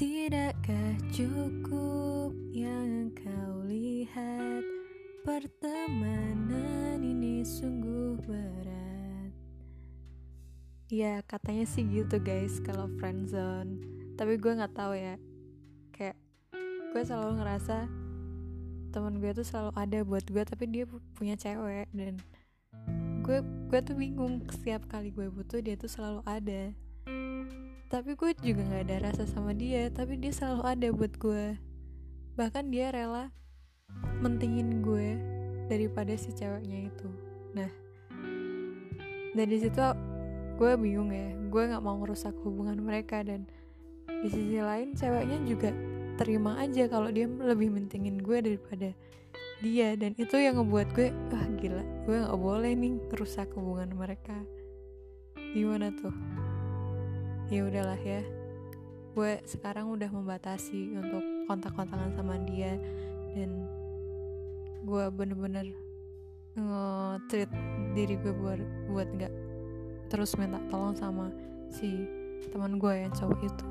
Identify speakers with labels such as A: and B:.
A: Tidakkah cukup yang kau lihat? Pertemanan ini sungguh berat. Ya katanya sih gitu guys kalau friendzone Tapi gue gak tahu ya. Kayak gue selalu ngerasa temen gue tuh selalu ada buat gue tapi dia punya cewek. Dan gue gue tuh bingung setiap kali gue butuh dia tuh selalu ada tapi gue juga nggak ada rasa sama dia tapi dia selalu ada buat gue. Bahkan dia rela mentingin gue daripada si ceweknya itu. Nah dari situ gue bingung ya. Gue nggak mau ngerusak hubungan mereka dan di sisi lain ceweknya juga terima aja kalau dia lebih mentingin gue daripada dia. Dan itu yang ngebuat gue wah gila. Gue nggak boleh nih merusak hubungan mereka. Gimana tuh ya udahlah ya. Gue sekarang udah membatasi untuk kontak-kontakan sama dia dan gue bener-bener nge-treat diri gue buat buat nggak terus minta tolong sama si teman gue yang cowok itu